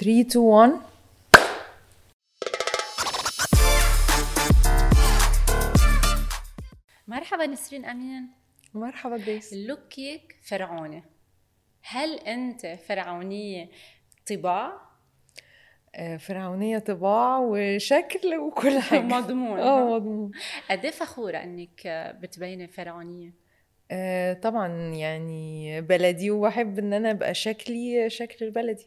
3 2 1 مرحبا نسرين أمين. مرحبا جريس لوكيك فرعوني. هل أنت فرعونية طباع؟ آه، فرعونية طباع وشكل وكل حاجة. مضمون. آه مضمون. قد إيه فخورة إنك بتبيني فرعونية؟ آه، طبعا يعني بلدي وبحب إن أنا أبقى شكلي شكل البلدي.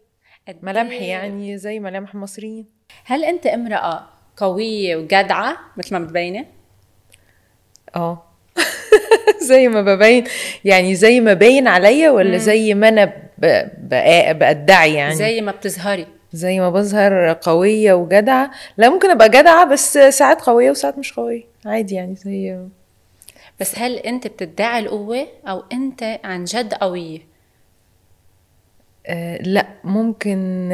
ملامحي إيه- يعني زي ملامح المصريين. هل أنت امرأة قوية وجدعة مثل ما بتبيني؟ آه. زي ما ببين يعني زي ما باين عليا ولا زي ما أنا ب- بقا- بأدعي يعني؟ زي ما بتظهري. زي ما بظهر قوية وجدعة. لا ممكن أبقى جدعة بس ساعات قوية وساعات مش قوية. عادي يعني زي بس هل أنت بتدعي القوة أو أنت عن جد قوية؟ آه لا ممكن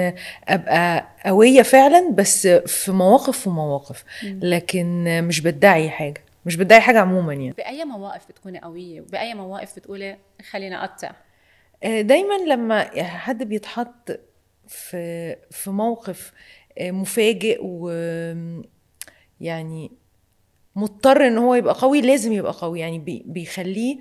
أبقى قوية فعلا بس في مواقف ومواقف لكن مش بدعي حاجة مش بدعي حاجة عموما يعني. بأي مواقف بتكوني قوية؟ وبأي مواقف بتقولي خلينا أقطع؟ آه، دايما لما حد بيتحط في في موقف آه، مفاجئ و يعني مضطر إن هو يبقى قوي لازم يبقى قوي. يعني بي- بيخليه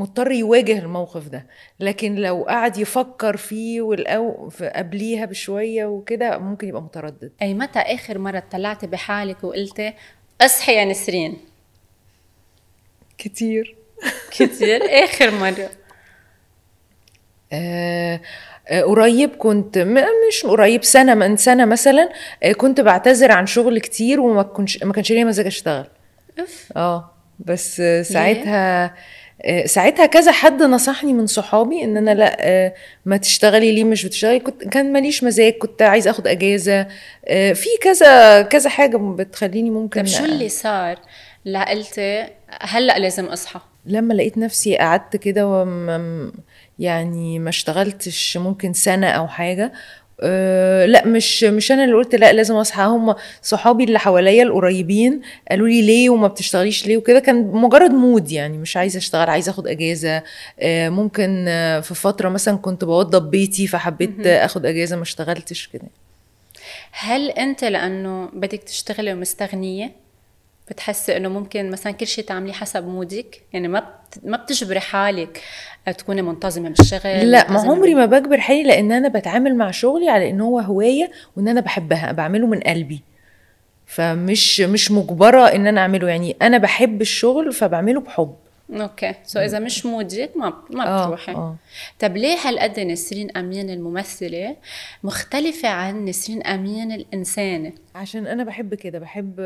مضطر يواجه الموقف ده. لكن لو قعد يفكر فيه والأو في قبليها بشوية وكده ممكن يبقى متردد. أي متى آخر مرة طلعتي بحالك وقلتي أصحي يا نسرين؟ كتير. كتير؟ آخر مرة. آه آه، قريب كنت مش قريب سنة من سنة مثلا آه، كنت بعتذر عن شغل كتير وما كنش ما كانش ليا مزاج أشتغل. اف آه بس ساعتها آه، ساعتها كذا حد نصحني من صحابي إن أنا لأ آه، ما تشتغلي ليه مش بتشتغلي؟ كنت كان ماليش مزاج كنت عايزه آخد أجازة. آه، في كذا كذا حاجة بتخليني ممكن طيب شو اللي صار؟ لا قلتي هلا لازم أصحى؟ لما لقيت نفسي قعدت كده وم يعني ما اشتغلتش ممكن سنة أو حاجة أه لا مش مش أنا اللي قلت لا لازم أصحى. هم صحابي اللي حواليا القريبين قالوا لي ليه وما بتشتغليش ليه وكده. كان مجرد مود يعني مش عايزة أشتغل عايزة آخد أجازة. أه ممكن آه، في فترة مثلا كنت بوضب بيتي فحبيت آه، آخد أجازة ما اشتغلتش كده. هل أنت لأنه بدك تشتغلي ومستغنية بتحسي إنه ممكن مثلا كل شيء تعمليه حسب مودك؟ يعني ما. ما بتجبري حالك تكوني منتظمة بالشغل لا ما عمري ما بجبر حالي لأن أنا بتعامل مع شغلي على إن هو هواية وإن أنا بحبها بعمله من قلبي. فمش مش مجبرة إن أنا أعمله يعني أنا بحب الشغل فبعمله بحب. okay. so إذا مش mood ك ما ما آه، بتروحي. آه. طب ليه هالقد نسرين أمين الممثلة مختلفة عن نسرين أمين الانسانه عشان أنا بحب كده بحب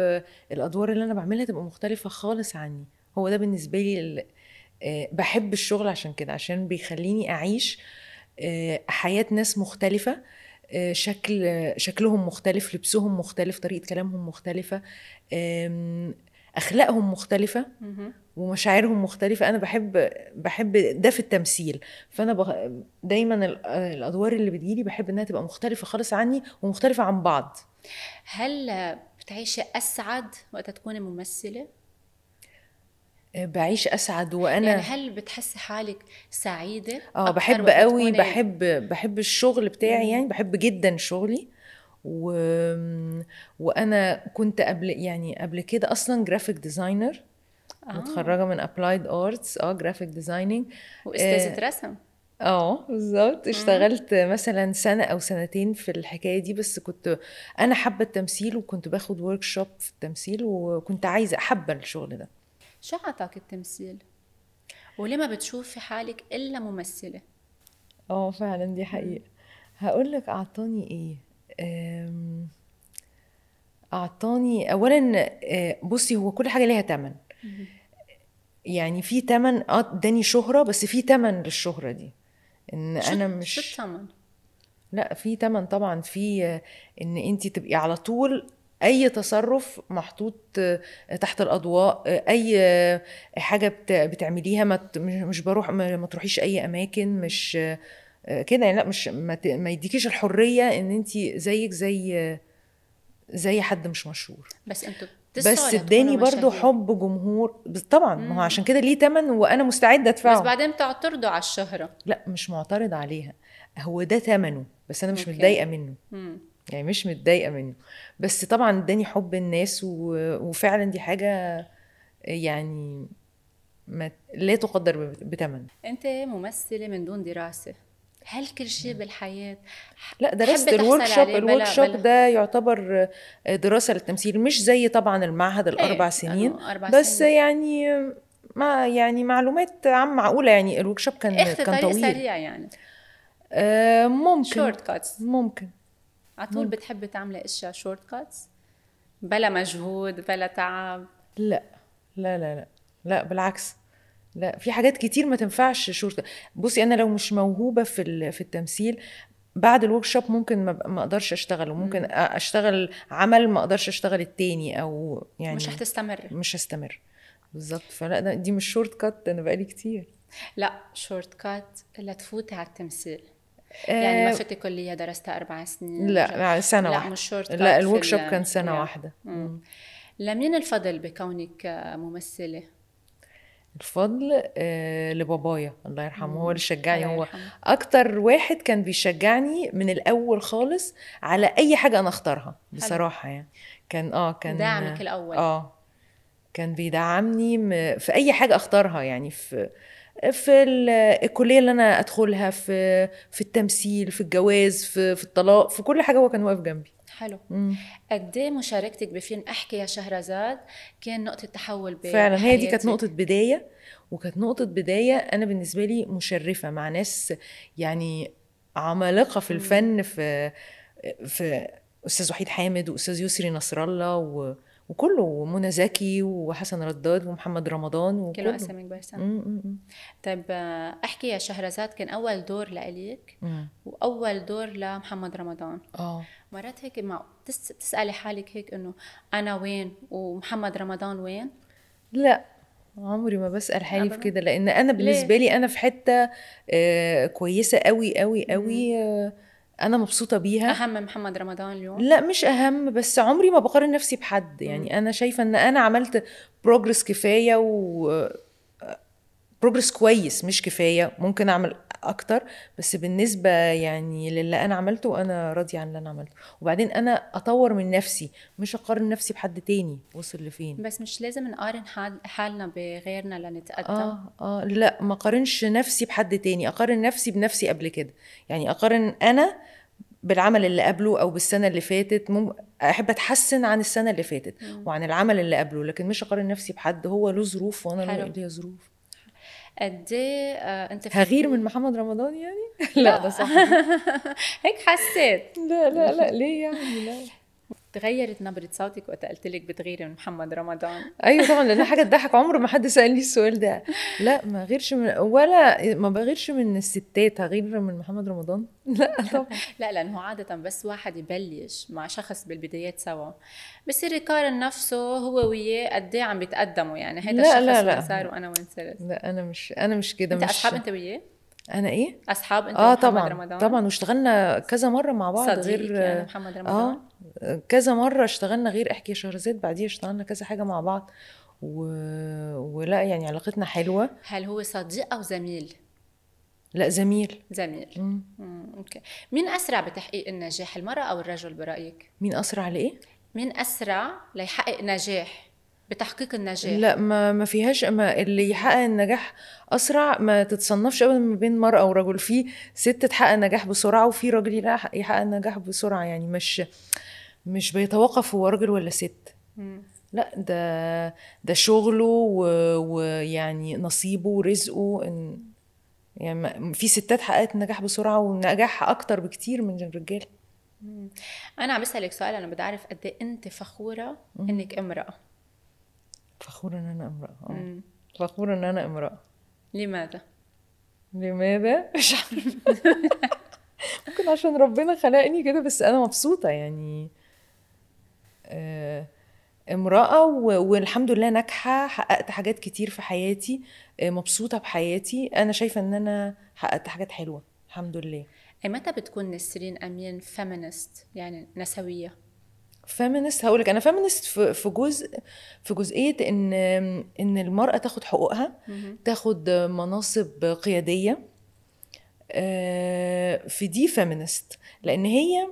الأدوار اللي أنا بعملها تبقى مختلفة خالص عني. هو ده بالنسبة لي بحب الشغل عشان كده عشان بيخليني أعيش آه، حياة ناس مختلفة آه، شكل شكلهم مختلف لبسهم مختلف طريقة كلامهم مختلفة أخلاقهم مختلفة ومشاعرهم مختلفة. أنا بحب بحب ده في التمثيل. فأنا بغ... دايما ال- الأدوار اللي بتجيلي بحب إنها تبقى مختلفة خالص عني ومختلفة عن بعض. هل بتعيشي أسعد وقت تكوني ممثلة؟ آه، بعيش أسعد وأنا يعني هل بتحسي حالك سعيدة آه بحب قوي بحب بحب الشغل بتاعي يعني بحب جدا شغلي. و... وأنا كنت قبل يعني قبل كده أصلا graphic designer آه. متخرجة من applied arts آه graphic designing وأستاذة رسم. آه بالظبط. اشتغلت مثلا سنة أو سنتين في الحكاية دي بس كنت أنا حابة التمثيل وكنت باخد workshop في التمثيل وكنت عايزة حابة الشغل ده. شو عطاك التمثيل؟ وليه ما بتشوفي حالك إلا ممثلة؟ آه فعلا دي حقيقة. هقول لك أعطاني إيه؟ أم، أعطاني أولا آه، بصي هو كل حاجة ليها تمن. يعني في تمن آه اداني شهرة بس في تمن للشهرة دي. إن شو- أنا مش شو الثمن لا في تمن طبعا. في آه، إن انت تبقي على طول أي تصرف محطوط آه، تحت الأضواء آه، أي آه، حاجة بت- بتعمليها ما مش بروح ما تروحيش أي أماكن مش كده يعني لا مش ما يديكيش الحرية إن أنت زيك زي زي حد مش مشهور. بس أنتوا بس اداني برضو حب جمهور طبعا ما هو عشان كده ليه تمن وأنا مستعدة أدفعه. بس بعدين بتعترضوا على الشهرة. لا مش معترض عليها. هو ده ثمنه بس أنا مش متضايقة منه. مم. يعني مش متضايقة منه. بس طبعا اداني حب الناس و... وفعلا دي حاجة يعني ما لا تقدر بثمن انت ممثله من دون دراسة. هل كل شيء بالحياة؟ لا درست ال workshop ال workshop ده يعتبر دراسة للتمثيل مش زي طبعا المعهد الأربع إيه سنين. أربع بس سنين. يعني ما يعني معلومات عام معقولة. يعني ال workshop كان كان طويل. سريع يعني. آه ممكن. shortcuts ممكن. على طول بتحبي تعملي أشياء shortcuts بلا مجهود بلا تعب؟ لا. لا لا لا. لا بالعكس. لا في حاجات كتير ما تنفعش شورت بصي أنا لو مش موهوبة في في التمثيل بعد ال workshop ممكن ما ما أقدرش أشتغل وممكن أشتغل عمل ما أقدرش أشتغل التاني أو يعني مش هتستمر. مش هستمر. بالظبط. فلا دي مش shortcut أنا بقالي كتير. لا shortcut لتفوتي على التمثيل. يعني ما آه، فتي كلية درستها أربع سنين لا لا سنة لا واحدة مش شورت لا ال workshop كان سنة يا. واحدة مم. لمين الفضل بكونك ممثلة؟ الفضل آه لبابايا الله يرحمه هو اللي شجعني هو. أكتر واحد كان بيشجعني من الأول خالص على أي حاجة أنا أختارها بصراحة يعني كان آه كان داعمك الأول. آه كان بيدعمني في أي حاجة أختارها يعني في في ال- الكلية اللي أنا أدخلها في في التمثيل في الجواز في في الطلاق في كل حاجة هو كان واقف جنبي حلو. قد إيه مشاركتك بفيلم أحكي يا شهرزاد كان نقطة تحول فعلا هي دي كانت؟ نقطة بداية وكانت نقطة بداية أنا بالنسبة لي مشرفة مع ناس يعني عمالقة في الفن في في أستاذ وحيد حامد وأستاذ يسري نصر الله و وكله ومنى زكي وحسن رداد ومحمد رمضان وكله. أسامي كبار. طيب آه، أحكي يا شهرزاد كان أول دور لإلك مم. وأول دور لمحمد رمضان. آه. مرات هيك مع تس... تسألي حالك هيك إنه أنا وين ومحمد رمضان وين؟ لا عمري ما بسأل حالي في؟ كده لأن أنا بالنسبة لي أنا في حتة آه، كويسة قوي قوي قوي آه، أنا مبسوطة بيها. أهم محمد رمضان اليوم؟ لا مش أهم بس عمري ما بقارن نفسي بحد. يعني أنا شايفة إن أنا عملت بروجرس كفاية و بروجرس كويس مش كفاية. ممكن أعمل أكتر بس بالنسبة يعني للي أنا عملته أنا راضية عن اللي أنا عملته. وبعدين أنا أطور من نفسي مش أقارن نفسي بحد تاني وصل لفين؟ بس مش لازم نقارن حال... حالنا بغيرنا لنتقدم؟ آه آه لأ ما أقارنش نفسي بحد تاني أقارن نفسي بنفسي قبل كده. يعني أقارن أنا بالعمل اللي قبله أو بالسنة اللي فاتت مم... أحب أتحسن عن السنة اللي فاتت وعن العمل اللي قبله لكن مش أقارن نفسي بحد هو له ظروف وأنا ليا ظروف. قد إيه آه أنت هغير من محمد رمضان يعني؟ لا. ده صح هيك حسيت. لا لا لا ليه يعني؟ لا. تغيرت نبرة صوتك وقت قلت لك بتغيري من محمد رمضان. أيوه طبعا لأن حاجة تضحك. عمر ما حد سألني السؤال ده. لا ما غيرش من ولا ما بغيرش من الستات. هغير من محمد رمضان؟ لا طبعا. لا لأنه عادة بس واحد يبلش مع شخص بالبدايات سوا. بصير يقارن نفسه هو وياه قد إيه عم بيتقدموا يعني؟ لا، الشخص لا،. صار وأنا وين صرت لا أنا مش أنا مش كده أنت مش أصحاب أنت وياه؟ أنا إيه أصحاب أنت آه طبعا رمضان؟ طبعا واشتغلنا كذا مرة مع بعض غير يعني محمد رمضان؟ آه كذا مرة اشتغلنا غير إحكي يا شهرزاد بعديها اشتغلنا كذا حاجة مع بعض و... ولا يعني علاقتنا حلوة هل هو صديق أو زميل؟ لا زميل زميل مم. مم. أوكي مين أسرع بتحقيق النجاح المرأة أو الرجل برأيك؟ مين أسرع لإيه مين أسرع ليحقق نجاح بتحقيق النجاح؟ لا ما ما فيهاش ما اللي يحقق النجاح أسرع ما تتصنفش ابدا ما بين مرأة ورجل في ست تحقق نجاح بسرعة وفي راجل يحقق النجاح بسرعة يعني مش مش بيتوقف هو راجل ولا ست. مم. لا ده ده شغله ويعني نصيبه ورزقه إن يعني في ستات حققت نجاح بسرعة ونجاح أكتر بكتير من الرجال. أنا عم بسألك سؤال أنا بدي أعرف قد إيه أنت فخورة إنك امرأة؟ فخورة إن أنا أمرأة. آه. مم. فخورة إن أنا أمرأة. لماذا؟ لماذا؟ مش عارفة. ممكن عشان ربنا خلقني كده بس أنا مبسوطة يعني. آه، امرأة والحمد لله ناجحة حققت حاجات كتير في حياتي. آه، مبسوطة بحياتي. أنا شايفة إن أنا حققت حاجات حلوة. الحمد لله. اي متى بتكون نسرين أمين feminist يعني نسوية؟ feminist هقول لك أنا feminist في جزء في جزئية إن إن المرأة تاخد حقوقها تاخد مناصب قيادية آه، في دي feminist لأن هي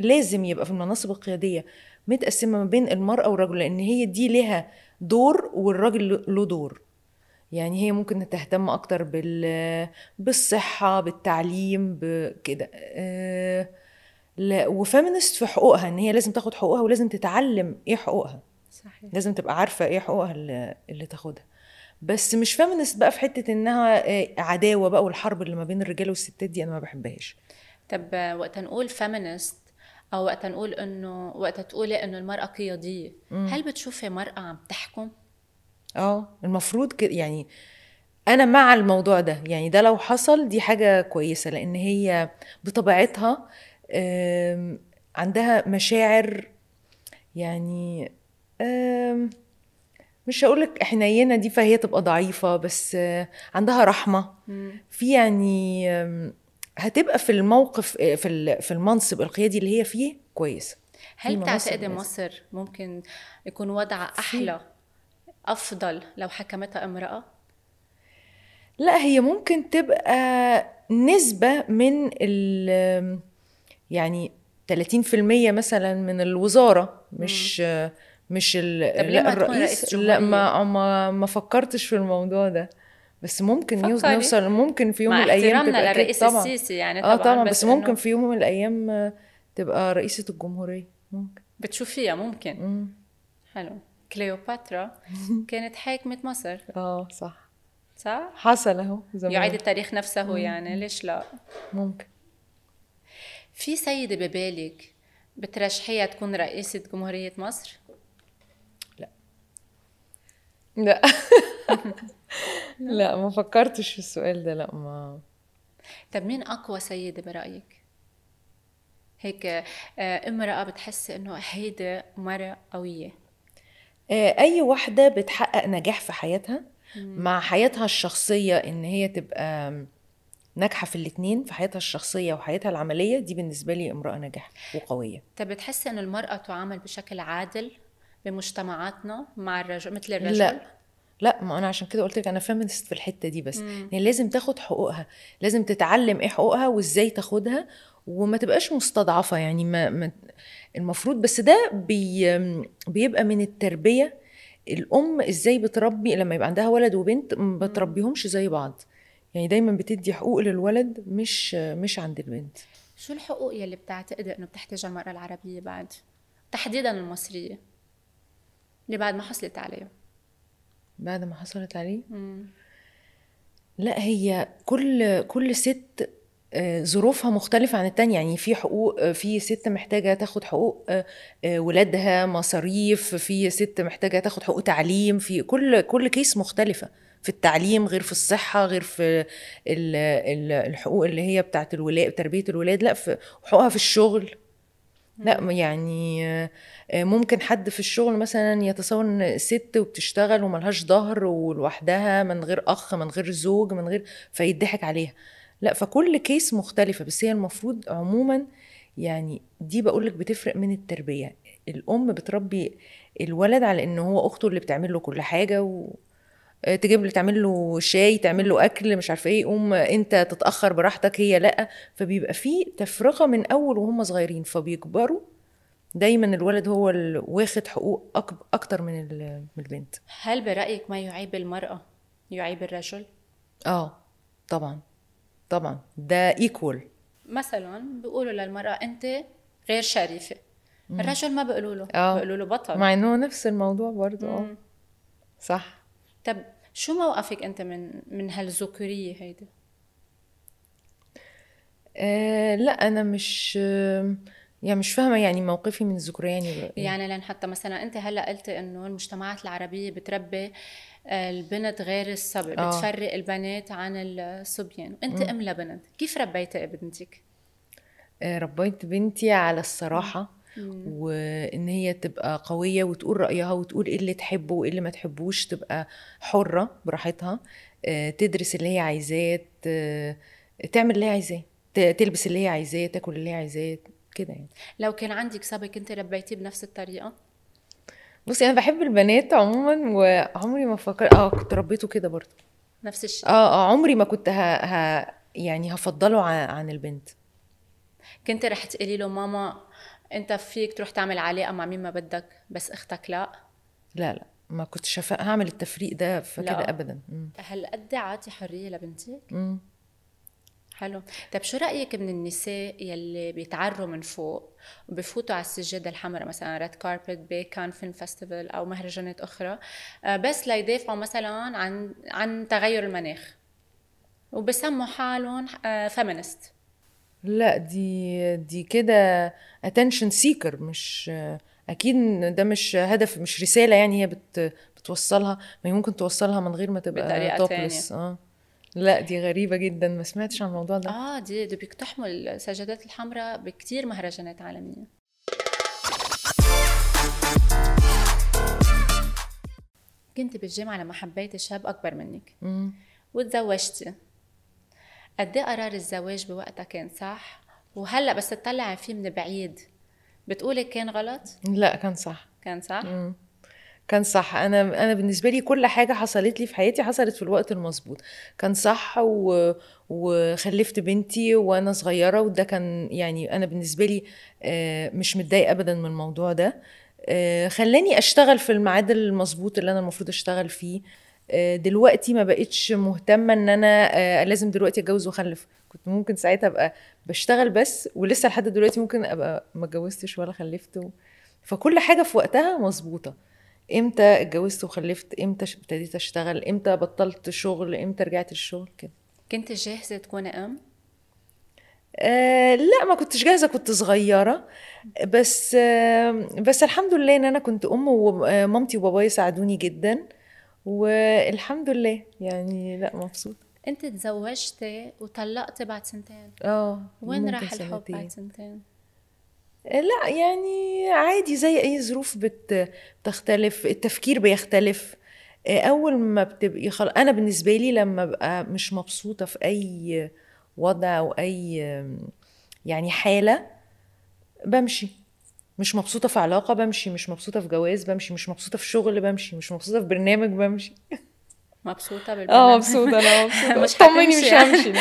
لازم يبقى في المناصب القيادية متقسمة ما بين المرأة والرجل لأن هي دي لها دور والراجل له دور. يعني هي ممكن تهتم أكتر بال بالصحة بالتعليم بكده لا و feminist في حقوقها إن هي لازم تاخد حقوقها ولازم تتعلم إيه حقوقها. صحيح. لازم تبقى عارفة إيه حقوقها اللي, اللي تاخدها. بس مش feminist بقى في حتة إنها آه، عداوة بقى والحرب اللي ما بين الرجاله والستات دي أنا ما بحبهاش. طب وقت نقول feminist أو وقت نقول إنه وقت تقولي إنه المرأة قيادية هل بتشوفي مرأة عم تحكم؟ آه المفروض كده يعني أنا مع الموضوع ده يعني ده لو حصل دي حاجة كويسة لأن هي بطبيعتها عندها مشاعر يعني مش هقولك حنينة دي فهي تبقى ضعيفة بس عندها رحمة. في يعني هتبقى في الموقف آه، في في المنصب القيادي اللي هي فيه كويسه هل لازم. مصر ممكن يكون وضعها أحلى أفضل لو حكمتها امرأة؟ لا هي ممكن تبقى نسبة من ال يعني 30% مثلا من الوزارة مش مش ال طب لا الرئيس رئيس لا جمهورية؟ ما ما ما فكرتش في الموضوع ده. بس ممكن. نوصل ممكن في يوم من الأيام تبقى للرئيس طبعا. السيسي يعني آه طبعا طبعا بس ممكن إنه في يوم من الأيام تبقى رئيسة الجمهورية. ممكن. بتشوفيها ممكن. مم. حلو. كليوباترا كانت حاكمة مصر. آه صح. صح؟ حصل أهو زمان. يعيد التاريخ نفسه يعني ليش لا؟ ممكن. في سيدة ببالك بترشحيها تكون رئيسة جمهورية مصر؟ لا. لا. ما فكرتش في السؤال ده لا ما. طب مين أقوى سيدة برأيك؟ هيك آه، امرأة بتحسي إنه هيدا مرة قوية. آه، أي واحدة بتحقق نجاح في حياتها مع حياتها الشخصية إن هي تبقى ناجحة في الاتنين في حياتها الشخصية وحياتها العملية دي بالنسبة لي امرأة ناجحة وقوية. طب بتحسي إنه المرأة تعامل بشكل عادل بمجتمعاتنا مع الرجل مثل الرجل؟ لا لا ما أنا عشان كده قلت لك أنا feminist في الحتة دي بس. يعني لازم تاخد حقوقها لازم تتعلم إيه حقوقها وإزاي تاخدها وما تبقاش مستضعفة. يعني ما, ما المفروض بس ده بي بيبقى من التربية. الأم إزاي بتربي لما يبقى عندها ولد وبنت ما بتربيهمش زي بعض. يعني دايما بتدي حقوق للولد مش مش عند البنت. شو الحقوق يلي بتعتقدي إنه بتحتاجها المرأة العربية بعد؟ تحديدا المصرية اللي بعد ما حصلت عليها. بعد ما حصلت عليه؟ لا هي كل كل ست آه، ظروفها مختلفة عن التانية. يعني في حقوق آه، في ست محتاجة تاخد حقوق آه، ولادها مصاريف في ست محتاجة تاخد حقوق تعليم في كل كل كيس مختلفة. في التعليم غير في الصحة غير في ال- ال- الحقوق اللي هي بتاعت الولاد تربية الولاد لأ في حقوقها في الشغل. لأ يعني آه، ممكن حد في الشغل مثلا يتصور إن ست وبتشتغل وملهاش ظهر ولوحدها من غير أخ من غير زوج من غير فيضحك عليها. لأ فكل كيس مختلفة بس هي المفروض عموما يعني دي بقولك بتفرق من التربية. الأم بتربي الولد على إن هو أخته اللي بتعمل له كل حاجة و... تجيب له تعمل له شاي تعمل له أكل مش عارفة إيه قوم أنت تتأخر براحتك هي لأ. فبيبقى في تفرقه من أول وهم صغيرين فبيكبروا دايما الولد هو اللي واخد حقوق أك... أكتر من من البنت. هل برأيك ما يعيب المرأة؟ يعيب الرجل؟ آه طبعا طبعا ده ايكوال مثلا بيقولوا للمرأة أنت غير شريفة. الرجل ما بيقولوا له آه. بيقولوا له بطل. مع إنه نفس الموضوع برضو آه. صح. طب شو موقفك أنت من من هالذكورية هيدي؟ آه لا أنا مش يعني مش فاهمة يعني موقفي من الذكورية يعني. يعني لأن حتى مثلا أنت هلأ قلتي إنه المجتمعات العربية بتربي آه، البنت غير الصبي آه. بتفرق البنات عن الصبيان. وانت أم لبنت كيف ربيتي بنتك آه، ربيت بنتي على وإن هي تبقى قوية وتقول رأيها وتقول إيه اللي تحبه وإيه اللي ما تحبوش تبقى حرة براحتها آه، تدرس اللي هي عايزاه تعمل اللي هي عايزاه تلبس اللي هي عايزاه تاكل اللي هي عايزاه كده يعني. لو كان عندك صبي كنت ربيتيه بنفس الطريقة؟ بصي أنا بحب البنات عموما وعمري ما فكر آه كنت ربيته كده برضه. نفس الشيء. آه آه عمري ما كنت ه... ه... يعني هفضله عن, عن البنت. كنت رح تقولي له ماما انت فيك تروح تعمل علاقه مع مين ما بدك بس أختك لا لا لا ما كنتش هف- هعمل التفريق ده فكده. ابدا مم. هل قد عاطي حرية لبنتك مم. حلو طيب شو رأيك من النساء يلي بيتعروا من فوق وبفوتوا على السجاده الحمراء مثلا red carpet بكان film festival أو مهرجانات أخرى آه، بس ليدافعوا مثلا عن عن تغير المناخ وبسموا حالهم feminist لا دي دي كده attention seeker مش أكيد ده مش هدف مش رسالة يعني هي بت بتوصلها ما هي ممكن توصلها من غير ما تبقى topless آه. لا دي غريبة جدا ما سمعتش عن الموضوع ده. آه دي دي بيقتحموا السجادات الحمراء بكتير مهرجانات عالمية. كنت بالجامعة لما حبيتي شاب أكبر منك. وتزوجتي قد إيه قرار الزواج بوقتها كان صح؟ وهلأ بس تطلعي فيه من بعيد. بتقولي كان غلط؟ لا كان صح. كان صح؟ مم. كان صح. أنا أنا بالنسبة لي كل حاجة حصلت لي في حياتي حصلت في الوقت المظبوط. كان صح و... وخلفت بنتي وأنا صغيرة وده كان يعني أنا بالنسبة لي آه، مش متضايقة ابدا من الموضوع ده. آه، خلاني أشتغل في الميعاد المظبوط اللي أنا المفروض أشتغل فيه. دلوقتي ما بقتش مهتمة إن أنا آه، لازم دلوقتي أتجوز وأخلف. كنت ممكن ساعتها أبقى بشتغل بس ولسه لحد دلوقتي ممكن أبقى ما اتجوزتش ولا خلفت و... فكل حاجة في وقتها مظبوطة. إمتى اتجوزت وخلفت؟ إمتى ابتديت أشتغل؟ إمتى بطلت شغل؟ إمتى رجعت الشغل كده. كنت جاهزة تكوني أم؟ آه لا ما كنتش جاهزة كنت صغيرة. بس آه بس الحمد لله إن أنا كنت أم ومامتي وبابايا ساعدوني جدا. والحمد لله. يعني لا مبسوطة. انت تزوجتي وطلقتي بعد سنتين. آه وين راح الحب. بعد سنتين. لا يعني عادي زي أي ظروف بت- بتختلف التفكير بيختلف. أول ما بتبقي خل... أنا بالنسبة لي لما ابقى مش مبسوطة في أي وضع أو أي يعني حالة بمشي. مش مبسوطة في علاقة بمشي مش مبسوطة في جواز بمشي مش مبسوطة في شغل بمشي مش مبسوطة في برنامج بمشي. مبسوطة آه بالبرنامج مبسوطة أنا مبسوطة. مش طمني مش يعني. همشي لا.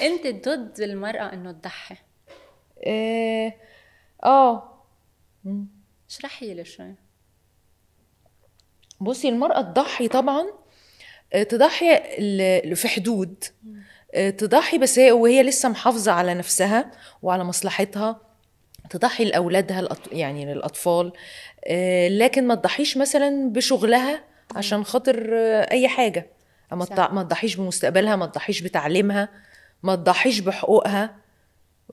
انت ضد المرأة انه تضحي. آه آه. مم. اشرحي لي شوي. بصي المرأة تضحي طبعا آه، تضحي في حدود. آه، تضحي بس هي وهي لسه محافظة على نفسها وعلى مصلحتها تضحي لأولادها يعني للأطفال آه، لكن ما تضحيش مثلا بشغلها عشان خاطر آه، أي حاجة. ما تضحيش بمستقبلها ما تضحيش بتعليمها ما تضحيش بحقوقها.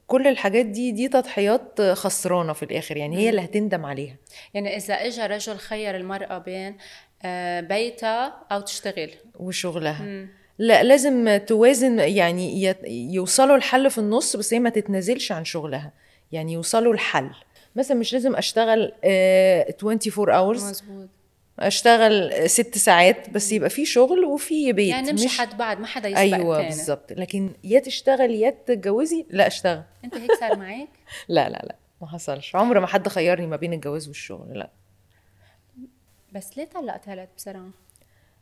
كل الحاجات دي دي تضحيات خسرانة في الآخر يعني هي اللي هتندم عليها. يعني إذا اجى رجل خير المرأة بين آه، بيتها أو تشتغل. وشغلها. مم. لا لازم توازن يعني يوصلوا الحل في النص بس هي ما تتنازلش عن شغلها. يعني يوصلوا الحل مثلا مش لازم أشتغل آه، 24 hours. مزبوط أشتغل ست ساعات بس يبقى في شغل وفي بيت. يعني نمشي مش حد بعد ما حدا يسبق أيوه بالظبط. لكن يا تشتغلي يا تتجوزي لا اشتغل. أنت هيك صار معك لا لا لا ما حصلش. عمر ما حد خيرني ما بين الجواز والشغل لا. بس ليه طلقت هلا بسرعة؟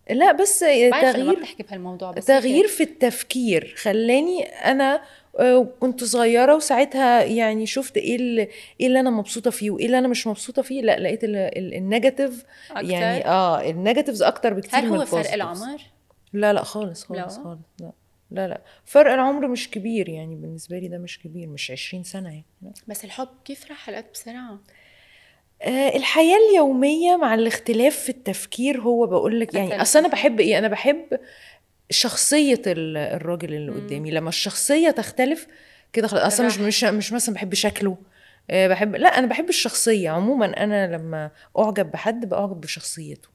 لا بس إنه ما تغيير بتحكي بهالموضوع بس تغيير. في التفكير خلاني أنا آه، كنت صغيرة وساعتها يعني شفت إيه اللي إيه اللي أنا مبسوطة فيه وإيه اللي أنا مش مبسوطة فيه لأ لقيت ال- ال- ال negative؟ يعني آه ال negatives أكتر بكتير هل من هو فرق. العمر؟ لا لأ خالص لا؟ خالص خالص لا لا لا فرق العمر مش كبير يعني بالنسبة لي ده مش كبير مش 20 سنة يعني لا. بس الحب كيف راح هالقد بسرعة؟ آه، الحياة اليومية مع الاختلاف في التفكير هو بقول لك يعني أنا في بحب إيه أنا بحب شخصية ال- الراجل اللي قدامي. لما الشخصية تختلف كده خلاص. أصلا مش. مش مش مثلا بحب شكله. آه، بحب لا أنا بحب الشخصية. عموما أنا لما أعجب بحد بأعجب بشخصيته.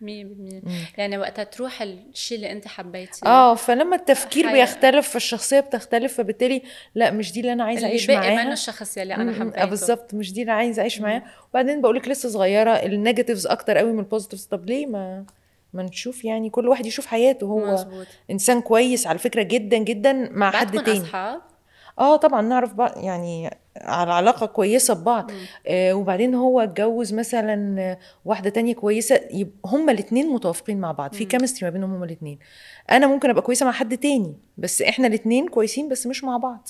مية بالمية. يعني وقتها تروح الشيء اللي أنت حبيتيه آه فلما التفكير حي- بيختلف فالشخصية بتختلف فبالتالي لا مش دي اللي أنا عايزة اللي أعيش باقي معاها. منه الشخص م- أنا م- حبيته. آه بالظبط. مش دي اللي عايزة أعيش معاها. وبعدين بقول لك لسه صغيرة ال negatives أكتر قوي من ال positives طب ليه ما ما نشوف يعني كل واحد يشوف حياته. هو مزبوط. إنسان كويس على فكرة جدا جدا مع حد تاني. أصحاب؟ آه طبعا نعرف بعض يعني على علاقة كويسة ببعض. آه وبعدين هو اتجوز مثلا واحدة تانية كويسة هما الاتنين متوافقين مع بعض في chemistry ما بينهم هما الاتنين. أنا ممكن أبقى كويسة مع حد تاني بس إحنا الاتنين كويسين بس مش مع بعض.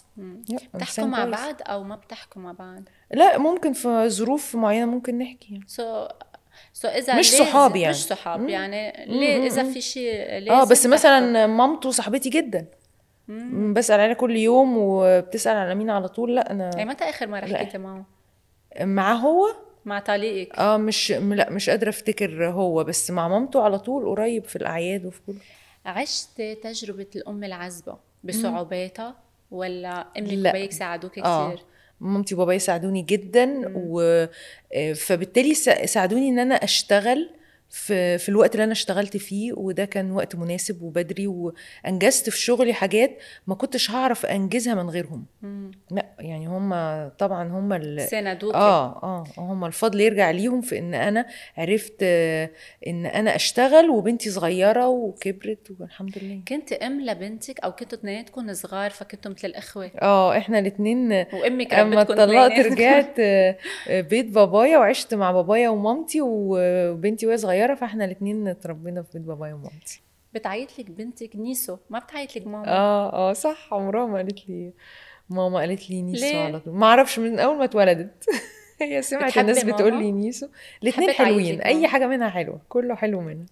بتحكوا مع كويس. بعض أو ما بتحكوا مع بعض؟ لا ممكن في ظروف معينة ممكن نحكي. يعني. so إذا مش صحاب يعني. مش صحاب مم. يعني. مم، ليه مم، إذا مم. في شيء لازم آه بس. مثلا مامته صاحبتي جدا. بسأل عليها كل يوم وبتسأل على مين على طول. لا اي أنا متى آخر مرة. حكيتي معه؟ معاه هو؟ مع طليقك. آه مش لا مش قادرة أفتكر هو بس مع مامته على طول قريب في الأعياد وفي كل. عشت تجربة الأم العزبه بصعوباتها ولا أمك. وبيك ساعدوك كثير مامتي وبابايا ساعدوني جدا و آه، فبالتالي سا- ساعدوني إن أنا أشتغل في في الوقت اللي أنا اشتغلت فيه وده كان وقت مناسب وبدري وأنجزت في شغلي حاجات ما كنتش هعرف أنجزها من غيرهم مم. لا يعني هم طبعا هم ال... ساندوك آه آه هم الفضل يرجع ليهم في إن أنا عرفت إن أنا أشتغل وبنتي صغيرة وكبرت والحمد لله كنت أم لبنتك أو كنتوا اثنيناتكم صغار فكنتوا مثل الاخوه آه إحنا الاثنين وأمك أما اثنينات. رجعت بيت بابايا وعشت مع بابايا ومامتي وبنتي وهي صغيرة فإحنا الاثنين اتربينا في بيت بابايا ومامتي. بتعيط لك بنتك نيسو؟ ما بتعيط لك ماما؟ آه آه صح عمرها ما قالت لي ماما قالت لي نيسو ليه؟ على طول. ما أعرفش من أول ما اتولدت. هي سمعت الناس بتقول ماما؟ لي نيسو. الاثنين حلوين. أي؟ حاجة منها حلوة كله حلو منها.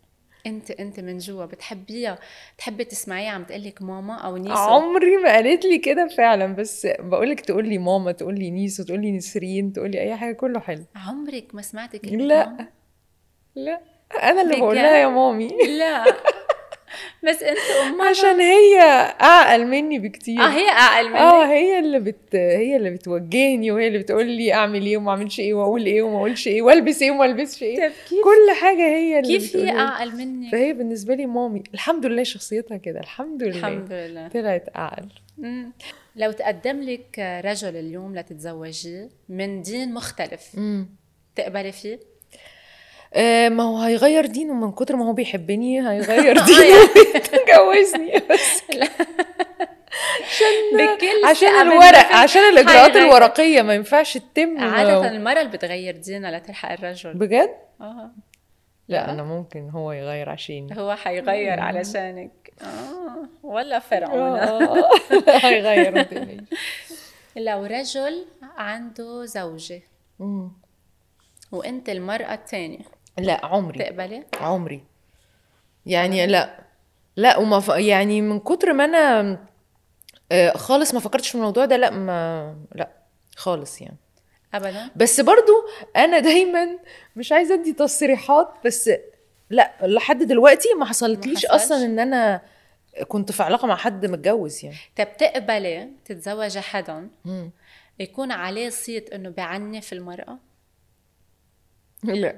أنت أنت من جوا بتحبيها بتحبي تسمعيها عم تقول لك ماما أو نيسو؟ عمري ما قالت لي كده فعلا بس بقول لك تقول لي ماما تقول لي نيسو تقول لي نسرين تقول لي أي حاجة كله حلو. عمرك ما سمعتي كلمه لا. ماما؟ لا. أنا اللي بقول بجد؟ لها يا مامي. لا. بس أنت أمها عشان هي اعقل مني بكتير. آه هي اعقل منك. آه هي اللي بت هي اللي بتوجهني وهي اللي بتقول لي أعمل إيه وما أعملش إيه وأقول إيه وما أقولش إيه وألبس إيه وما ألبسش إيه. طيب كيف كل حاجة هي اللي كيف هي. اعقل منك فهي بالنسبة لي مامي. الحمد لله شخصيتها كده الحمد لله. الحمد لله. طلعت اعقل مم. لو تقدم لك رجل اليوم لتتزوجيه من دين مختلف امم تقبلي فيه؟ آه ما هو هيغير دينه من كتر ما هو بيحبني هيغير دينه ويتجوزني. بس بكل عشان ثقة الورق عشان الإجراءات هيغير. الورقية ما ينفعش تتم. عادة المرأة اللي بتغير دينها لتلحق الرجل. بجد؟ آه. لا أنا ممكن هو يغير عشاني هو حيغير علشانك. آه. ولا فرعون آه، آه. هيغير. لو رجل عنده زوجة. مم. وأنت المرأة الثانية لا عمري تقبلي؟ عمري يعني لا لا وما ف... يعني من كتر ما أنا آه، خالص ما فكرتش في الموضوع ده لا ما لا خالص يعني ابدا بس برضو أنا دايما مش عايزة أدي تصريحات بس لا لحد دلوقتي ما حصلتليش؟ أصلا إن أنا كنت في علاقة مع حد متجوز يعني طب تقبلي تتزوجي حدا مم. يكون عليه صيت إنه بعنف المرأة؟ لا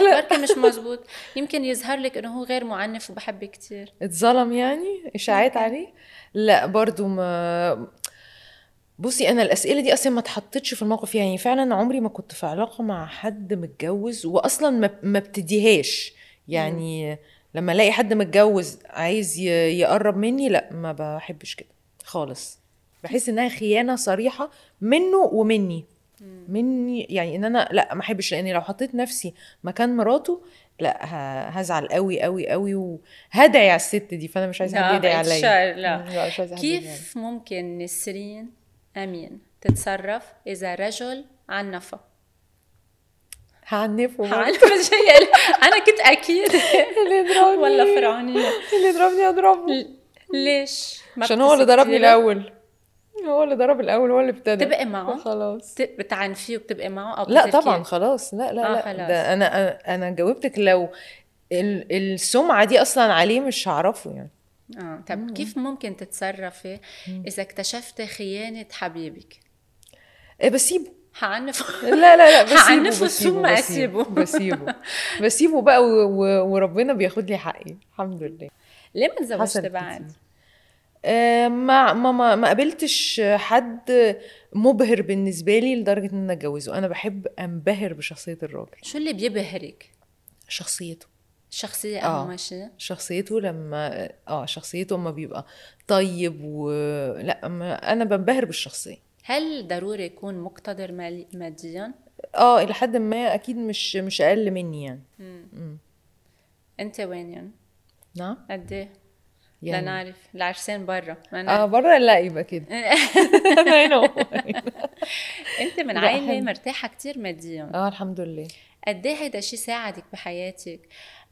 لا. بركي مش مزبوط يمكن يظهر لك إنه هو غير معنف وبحبك كثير اتظلم يعني؟ إشاعات عليه؟ لا برضو ما بصي أنا الأسئلة دي أصلا ما اتحطتش في الموقف يعني فعلا عمري ما كنت في علاقة مع حد متجوز واصلا ما ابتديهاش يعني لما ألاقي حد متجوز عايز يقرب مني لا ما بحبش كده خالص. بحس إنها خيانة صريحة منه ومني. مني يعني إن أنا لأ ما أحبش لأني لو حطيت نفسي مكان مراته لأ هزعل قوي قوي قوي وهدعي على الست دي فأنا مش عايزة حد يدعي عليا لا. مش. كيف ممكن نسرين أمين تتصرف إذا رجل عنفها؟ هعنفه. عنف جاي أنا كنت أكيد اللي يضربني ولا فرعونية اللي يضربني اضربه ليش؟ عشان هو اللي ضربني؟ الأول هو اللي ضرب الأول هو اللي ابتدى. تبقي معه؟ خلاص بت- بتعنفيه وبتبقي معه؟ أو لا؟ طبعا خلاص. لا لا آه، لا خلاص. ده أنا أنا جاوبتك لو ال- السمعة دي أصلا عليه مش هعرفه يعني. آه طب كيف ممكن تتصرفي إذا اكتشفتي خيانة حبيبك؟ إيه بسيبه. حعنف لا لا لا بسيبه هعنفه ثم أسيبه. بسيبه. بسيبه بقى وربنا بياخد لي حقي. الحمد لله. ليه ما تزوجتي حصلت بعد؟ آه، ما ما ما ما قابلتش حد مبهر بالنسبة لي لدرجة إن أنا أتجوزه. أنا بحب أنبهر بشخصية الراجل. شو اللي بيبهرك؟ شخصيته. الشخصيه آه. اهم شيء شخصيته لما آه شخصيته اما بيبقى طيب و لا أما أنا بنبهر بالشخصية. هل ضروري يكون مقتدر مالي- ماديا؟ آه إلى حد ما أكيد مش مش أقل مني يعني. مم. أنت وين يعني نعم. قد إيه؟ يعني لنعرف العرسان برا آه نعرف. بره لا يبقى كده. أنت من لا، عائله. مرتاحة كتير ماديا آه الحمد لله قد إيه هيدا الشيء ساعدك بحياتك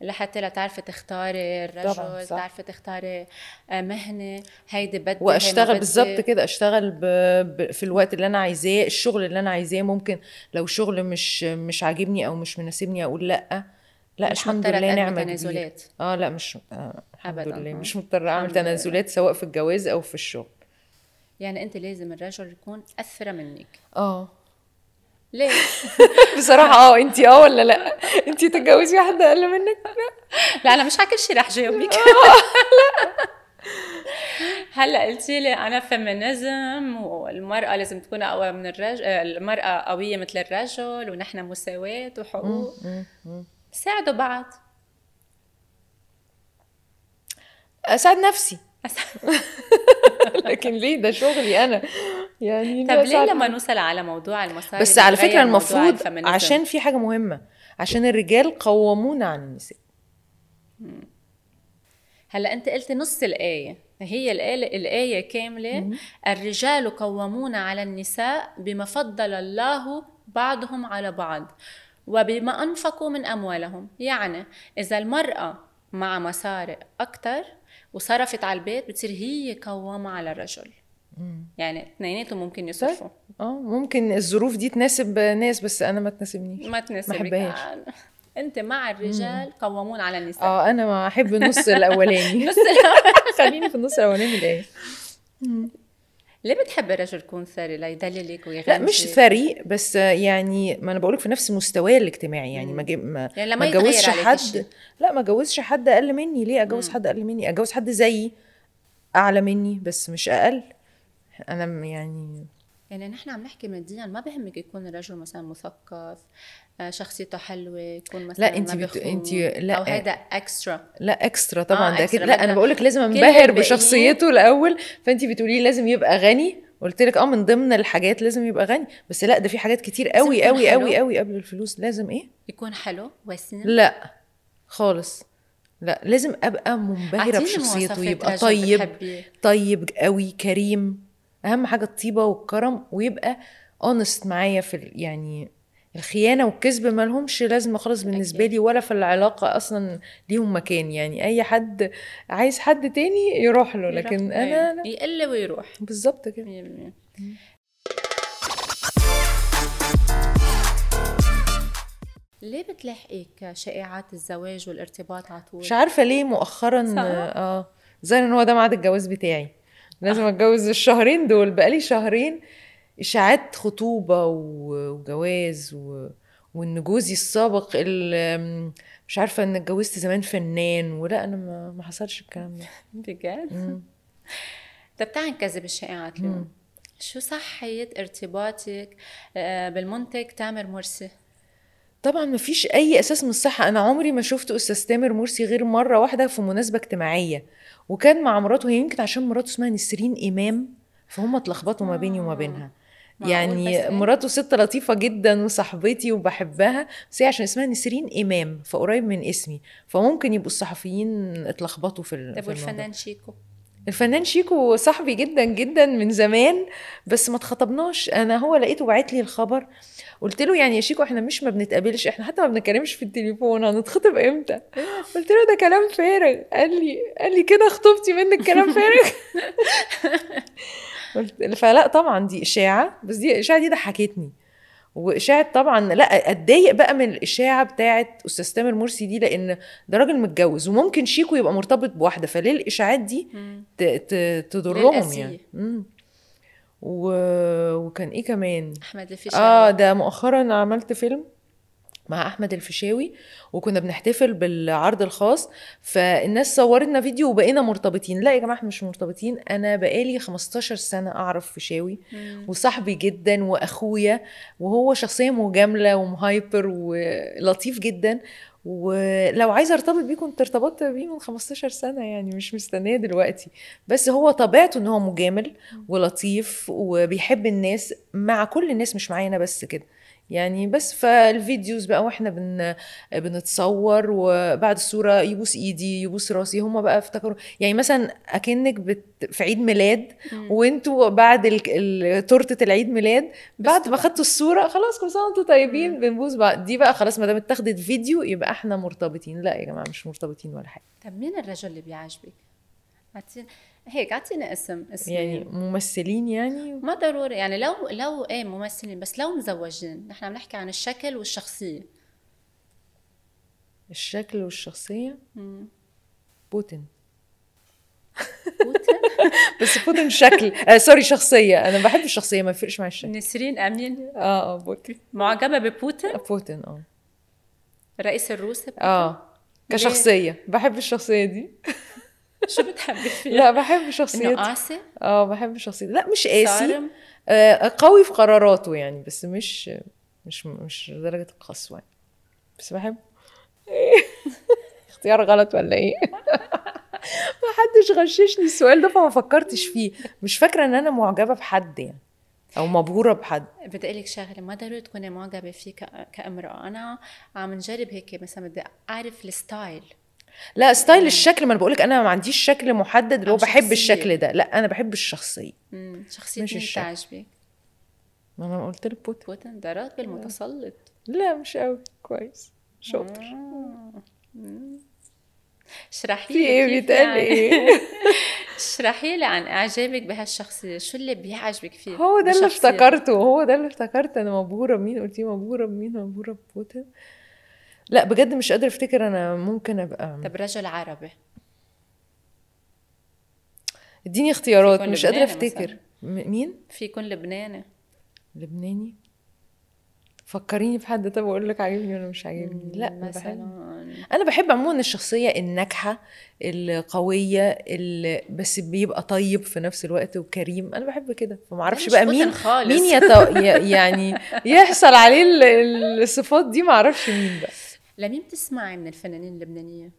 لحتى لا تعرفي تختاري الرجل. تعرفي تختاري آه، مهنة هيدي بدي وأشتغل. بالظبط كده أشتغل ب... ب... في الوقت اللي أنا عايزاه الشغل اللي أنا عايزاه ممكن لو شغل مش مش عاجبني أو مش مناسبني أقول لأ لا الحمد لله نعمة تنازلات. آه لا مش آه الحمد أبداً، لله آه. مش مضطرة أعمل. تنازلات سواء في الجواز أو في الشغل. يعني أنت لازم الرجل يكون اثرى منك. آه. ليه؟ بصراحة آه انتي آه ولا لأ؟ انتي تتجوزي واحدة أقل منك؟ لا. أنا مش على كل شيء رح جاوبك. هلأ قلتي لي أنا فيمينيزم والمرأة لازم تكون أقوى من الرجل المرأة قوية مثل الرجل ونحن مساواة وحقوق. ساعدوا بعض. أساعد نفسي. لكن ليه؟ ده شغلي أنا. يعني طب ليه لما نوصل على موضوع المصاري بس على فكرة المفروض؟ عشان في حاجة مهمة. عشان الرجال قوامون عن النساء. هلا أنت قلتي نص الآية. هي الآية كاملة. الرجال قوامون على النساء بما فضل الله بعضهم على بعض وبما أنفقوا من أموالهم. يعني إذا المرأة مع مصاري أكتر وصرفت على البيت بتصير هي قوامة على الرجل. يعني اثنيناتهم ممكن يصرفوا. آه ممكن الظروف دي تناسب ناس بس أنا ما تناسبنيش. ما تناسبك. بحبهاش. أنت مع الرجال قوامون على النساء. آه أنا ما أحب النص الأولاني. نص الأول. خليني في النص الأولاني الايه ليه بتحب الرجل يكون ثري ليدللك ويغني لا مش ثري بس يعني ما أنا بقولك في نفس مستواي الاجتماعي يعني ما ما يعني لما ما أتجوزش حد. لا ما أتجوزش حد أقل مني. ليه أتجوز حد أقل مني؟ أتجوز حد زيي أعلى مني بس مش أقل. أنا يعني يعني نحن عم نحكي ماديا ما بهمك يكون الرجل مثلا مثقف شخصيته حلوة يكون مثلا لا، انتي ما بت- انتي- لا. أو هيدا اكسترا لا اكسترا طبعا آه، ده كده لا أنا بقولك لازم كل أنبهر بشخصيته الأول. فانت بتقولي لي لازم يبقى غني. قلت لك آه من ضمن الحاجات لازم يبقى غني. بس لا ده في حاجات كتير قوي قوي. قوي قوي قبل الفلوس. لازم إيه؟ يكون حلو وسيم لا خالص. لا لازم أبقى منبهرة بشخصيته يبقى طيب. طيب قوي كريم. أهم حاجة الطيبة والكرم ويبقى اونست معايا في يعني الخيانة والكذب ما لهمش لازمة خالص بالنسبة لي ولا في العلاقة أصلا ليهم مكان. يعني أي حد عايز حد تاني يروح له لكن يروح- أنا لا. يقل ويروح. بالظبط كده. 100% ليه بتلاحقك شائعات الزواج والارتباط على طول؟ مش عارفة ليه مؤخرا صح. آه زي إن هو ده ميعاد الجواز بتاعي. لازم أتجوز الشهرين دول. بقالي شهرين إشاعات خطوبة وجواز و... وإن جوزي السابق اللي مش عارفة إن اتجوزت زمان فنان ولا أنا ما, ما حصلش الكلام ده. بجد؟ طب تعال نكذب الشائعات اليوم. شو صحية ارتباطك آه، بالمنتج تامر مرسي؟ طبعا ما فيش أي أساس من الصحة. أنا عمري ما شفت أستاذ تامر مرسي غير مرة واحدة في مناسبة اجتماعية وكان مع مراته هي يمكن عشان مراته اسمها نسرين إمام فهم اتلخبطوا ما بيني وما بينها. يعني إيه؟ مراته ست لطيفة جدا وصاحبتي وبحبها بس هي عشان اسمها نسرين إمام فقريب من اسمي. فممكن يبقوا الصحفيين اتلخبطوا في, طب والفنان شيكو؟ الفنان شيكو صاحبي جدا جدا من زمان بس ما اتخطبناش. أنا هو لقيته باعت لي الخبر قلت له يعني يا شيكو إحنا مش ما بنتقابلش إحنا حتى ما بنتكلمش في التليفون هنتخطب إمتى؟ قلت له ده كلام فارغ. قال لي قال لي كده خطوبتي منك كلام فارغ؟ فلا طبعا دي إشاعة بس دي الاشاعه دي ضحكتني. وإشاعة طبعا لا أتضايق بقى من الإشاعة بتاعت أستاذ تامر مرسي دي لأن ده راجل متجوز وممكن شيكو يبقى مرتبط بواحدة فليه الإشاعات دي تضرهم. يعني؟ مم. و... وكان إيه كمان؟ أحمد الفيشاوي آه ده مؤخرا عملت فيلم مع أحمد الفيشاوي وكنا بنحتفل بالعرض الخاص. فالناس صورتنا فيديو وبقينا مرتبطين. لا يا جماعة إحنا مش مرتبطين. أنا بقالي 15 سنة أعرف فيشاوي وصاحبي جدا وأخويا وهو شخصية مجاملة ومهايبر ولطيف جدا. ولو عايزة أرتبط بيه كنت ارتبطت بيه من 15 سنة يعني مش مستنية دلوقتي. بس هو طبيعته إن هو مجامل ولطيف وبيحب الناس مع كل الناس مش معايا أنا بس كده. يعني بس فالفيديوز بقى وإحنا بن بنتصور وبعد الصورة يبوس إيدي يبوس راسي هما بقى افتكروا. يعني مثلا أكنك بت في عيد ميلاد وانتوا بعد ال- ال- تورتة العيد ميلاد بعد ما خدتوا الصورة خلاص كل سنة وانتوا طيبين بنبوس بعض. دي بقى خلاص ما دام اتاخدت فيديو يبقى إحنا مرتبطين. لا يا جماعة مش مرتبطين ولا حاجة. طب مين الرجل اللي بيعجبك؟ اعطيني هيك أعطيني اسم اسم. يعني ممثلين يعني؟ ما ضروري يعني لو لو إيه ممثلين بس لو مزوجين. نحن عم نحكي عن الشكل والشخصية. الشكل والشخصية؟ مم. بوتين. بوتين؟ بس بوتين شكل. آه sorry شخصية. أنا بحب الشخصية ما يفرقش معايا الشكل. نسرين أمين. آه آه بوتين. معجبة ببوتين؟ بوتين آه. الرئيس الروسي؟ بوتين؟ آه كشخصية. بحب الشخصية دي. شو بتحبي فيه؟ لا بحب إنه شخصيته قاسي آه بحب شخصيته لا مش قاسي آه قوي في قراراته يعني بس مش مش مش درجه القسوة يعني. بس بحب. اختيار غلط ولا إيه؟ ما حدش غششني السؤال ده فما فكرتش فيه. مش فاكرة إن أنا معجبة بحد يعني أو مبهورة بحد. بدي أقول لك شغلة ما ضروري تكوني معجبة فيه كأمرأة. أنا عم نجرب هيك مثلا بدي أعرف ال style. لا style الشكل ما أنا بقولك أنا ما عنديش شكل محدد اللي هو بحب شخصية. الشكل ده. لا أنا بحب الشخصية. شخصية مش الشكل. بتعجبك؟ ما أنا قلت لك بو- بوتين ده راجل متسلط. لا مش قوي. كويس. شاطر. آه. اشرحي لي إيه؟ بيتقال يعني. إيه؟ اشرحي لي عن إعجابك بهالشخصية. شو اللي بيعجبك فيه هو ده اللي؟ افتكرته. هو ده اللي افتكرت أنا مبهورة بمين؟ قلتي مبهورة بمين؟ مبهورة ببوتين لا بجد مش قادرة أفتكر أنا ممكن أبقى طب رجل عربي. اديني اختيارات مش قادرة أفتكر. مثلاً. م- مين؟ في يكون لبناني. لبناني؟ فكريني في حد طب أقول لك عاجبني ولا مش عاجبني. لا أنا بحب. مثلا أنا بحب عموما الشخصية الناجحة القوية اللي بس بيبقى طيب في نفس الوقت وكريم. أنا بحب كده. فما أعرفش بقى مين خالص. مين يت... يعني يحصل عليه ال- الصفات دي ما أعرفش مين بقى. لمين بتسمعي من الفنانين اللبنانية؟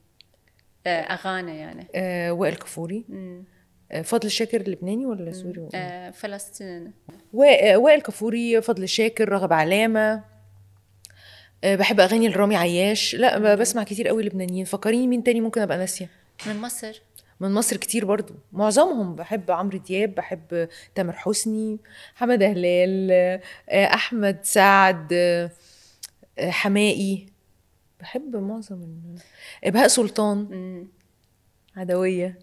آه، أغاني يعني. آه وائل كفوري. مم. آه فضل شاكر لبناني ولا سوري؟ آه، فلسطين وا- وائل كفوري فضل شاكر رغب علامة. آه بحب أغاني لرامي عياش. لا بسمع كتير قوي لبنانيين. فكريني مين تاني ممكن أبقى ناسية. من مصر؟ من مصر كتير برضو. معظمهم بحب عمرو دياب بحب تامر حسني حمادة هلال آه، أحمد سعد آه، آه، حماقي بحب معظم بهاء سلطان. مم. عدوية.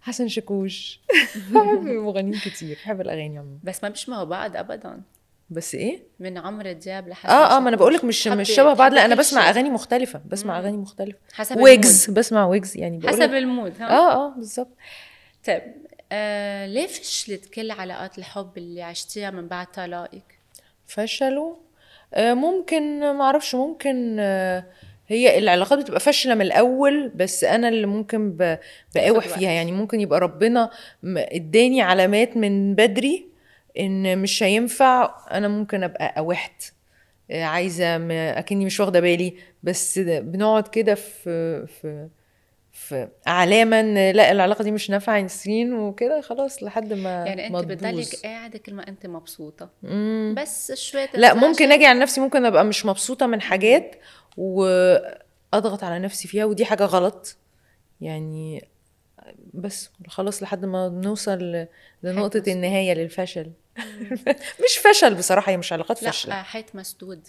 حسن شاكوش. بحب مغنيين كتير بحب الأغاني عموما. بس ما بيشبهوا بعض ابدا. بس إيه؟ من عمرو دياب لحسن آه آه ما أنا. بقول لك مش مش شبه بعض لأ أنا بسمع. أغاني مختلفة بسمع أغاني مختلفة. حسب ويجز بسمع ويجز يعني ال mood. بقول حسب ال mood ها؟ آه آه بالظبط. طيب آه ليه فشلت كل علاقات الحب اللي عشتيها من بعد طلاقك؟ فشلوا ممكن ما أعرفش ممكن آه، هي العلاقات بتبقى فاشلة من الأول بس أنا اللي ممكن بقاوح. فيها يعني ممكن يبقى ربنا إداني علامات من بدري إن مش هينفع أنا ممكن أبقى قاوحت آه، عايزة أكني مش واخدة بالي بس بنقعد كده في في في علامه ان لا العلاقة دي مش نافعة نسرين وكده خلاص لحد ما يعني أنت بتضلك. قاعدة كل ما أنت مبسوطة مم. بس شوية لا ممكن أجي على نفسي ممكن أبقى مش مبسوطة من حاجات وأضغط على نفسي فيها ودي حاجة غلط يعني بس خلاص لحد ما نوصل لنقطة. النهاية للفشل مش فشل بصراحة هي مش علاقات لا فاشلة. آه، حيط مسدود.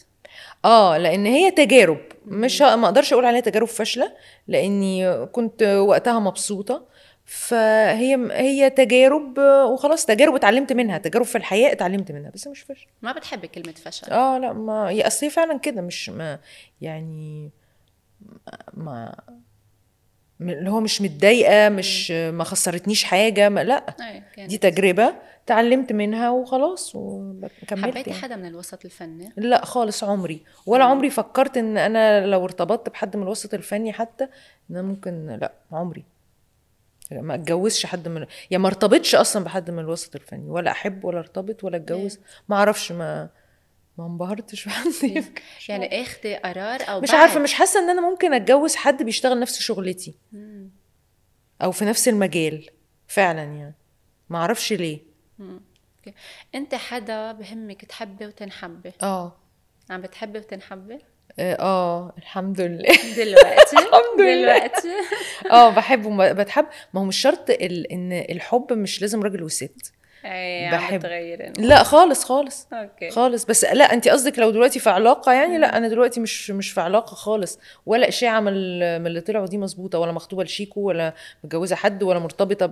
آه لأن هي تجارب. مش ما أقدرش أقول عليها تجارب فاشلة لأني كنت وقتها مبسوطة. فهي هي تجارب وخلاص تجارب اتعلمت منها. تجارب في الحياة اتعلمت منها بس مش فشل ما بتحبي كلمة فشل. آه لا ما هي أصل فعلا كده مش ما يعني ما اللي هو مش متضايقة مش ما خسرتنيش حاجة ما لأ. أي، كانت. دي تجربة تعلمت منها وخلاص وكملت حبيتي يعني. حدا من الوسط الفني؟ لأ خالص عمري. ولا عمري فكرت إن أنا لو ارتبطت بحد من الوسط الفني حتى إن أنا ممكن لأ عمري. ما اتجوزش حد من يعني ما ارتبطش أصلا بحد من الوسط الفني ولا أحب ولا ارتبط ولا اتجوز. ما أعرفش ما ما انبهرتش بحد يعني اخدي قرار أو مش بعد؟ عارفه مش حاسة إن أنا ممكن أتجوز حد بيشتغل نفس شغلتي. مم. أو في نفس المجال. فعلا يعني. ما أعرفش ليه. okay. أنت حدا بهمك تحبي وتنحبي؟ آه. عم بتحبي وتنحبي؟ آه آه، الحمد لله. دلوقتي الحمد لله. دلوقتي آه بحب وما- بتحب. ما هو مش شرط ال... إن الحب مش لازم راجل وست. بحب. بتغيري لا خالص خالص. okay. خالص. بس لا انت قصدك لو دلوقتي في علاقة يعني؟ لا أنا دلوقتي مش مش في علاقة خالص. ولا اشاعه من من اللي طلعوا دي مظبوطة ولا مخطوبة لشيكو ولا متجوزة حد ولا مرتبطة